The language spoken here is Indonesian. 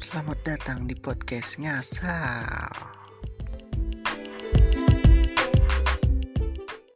Selamat datang di podcast ngasal.